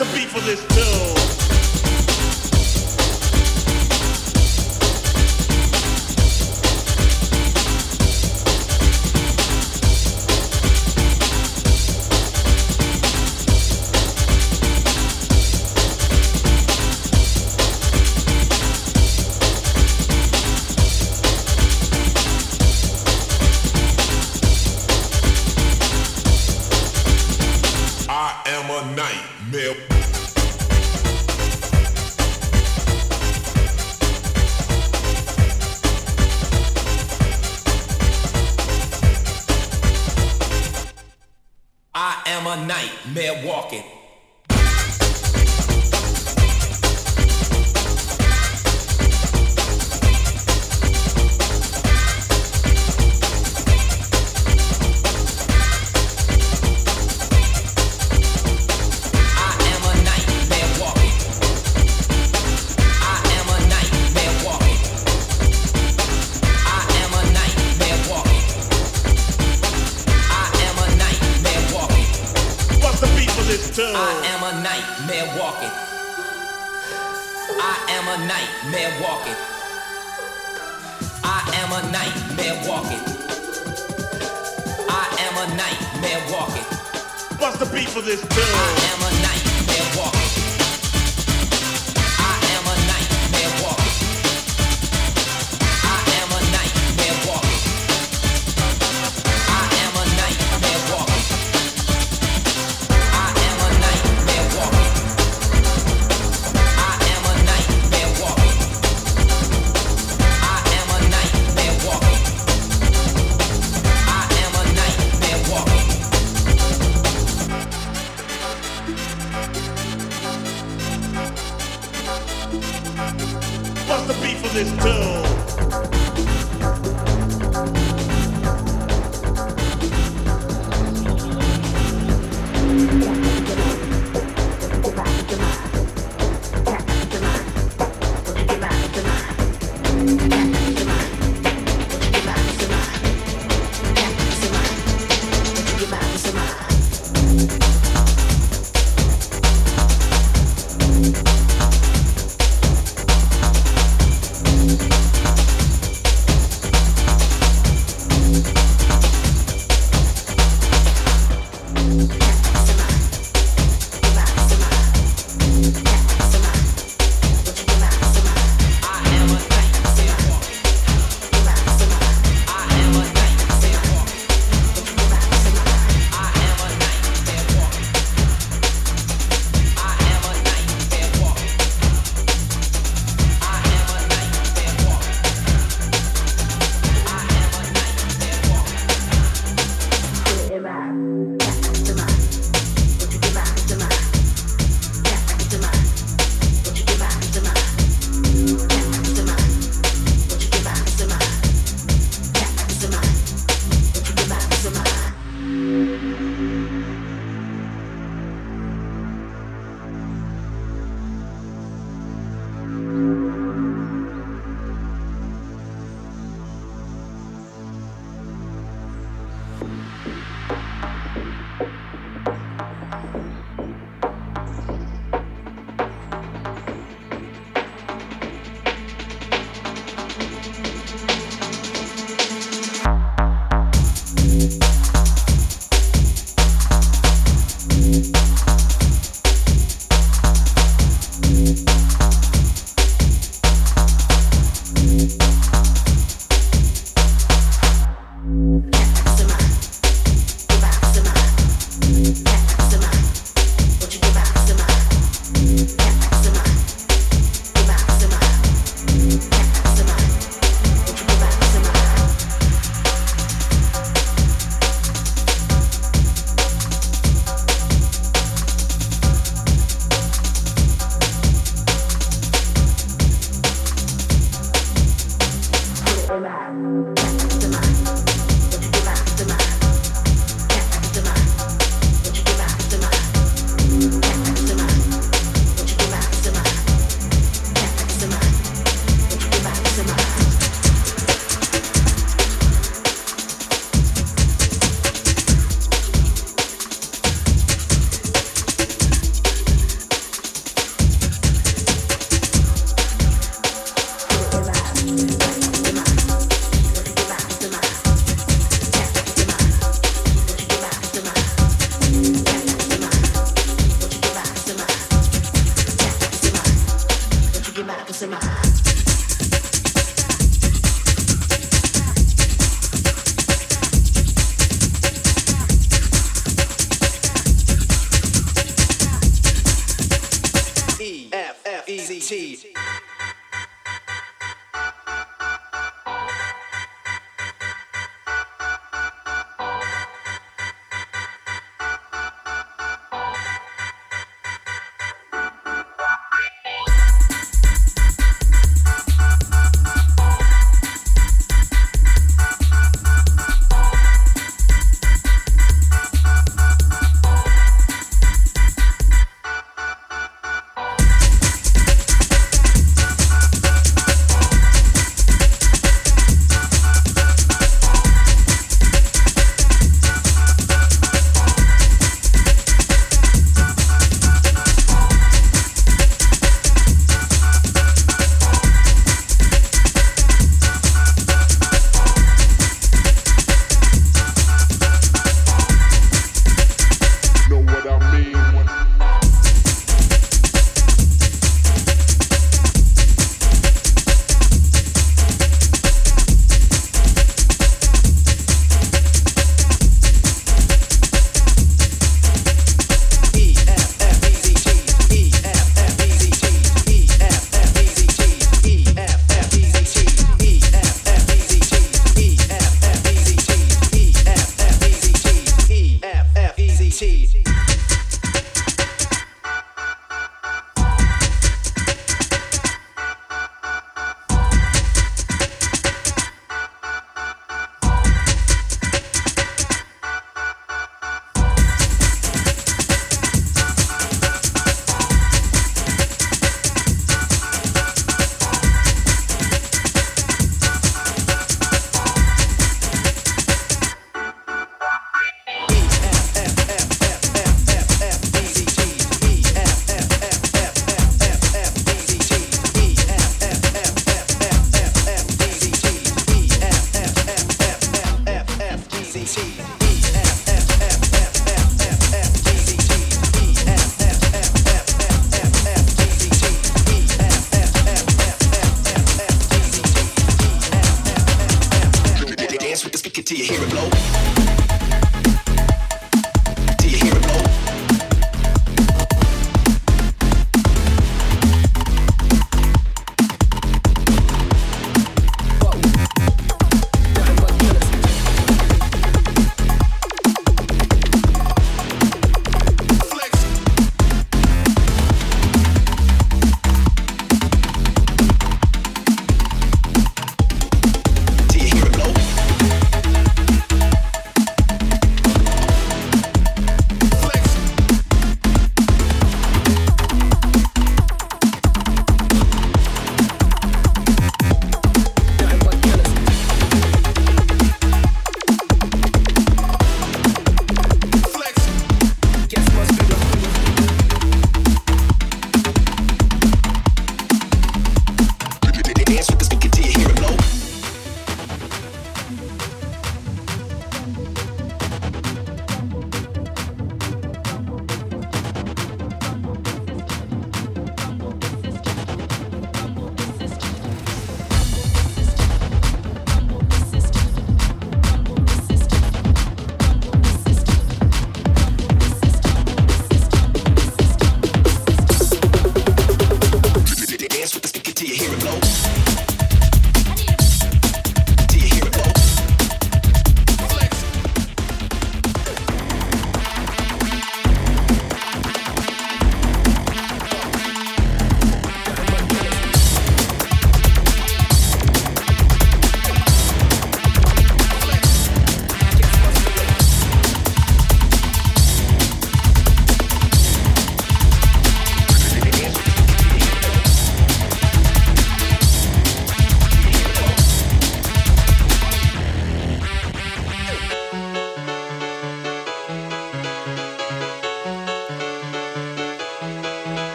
I am for this walking.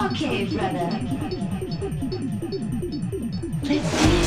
Okay, brother. Let's see.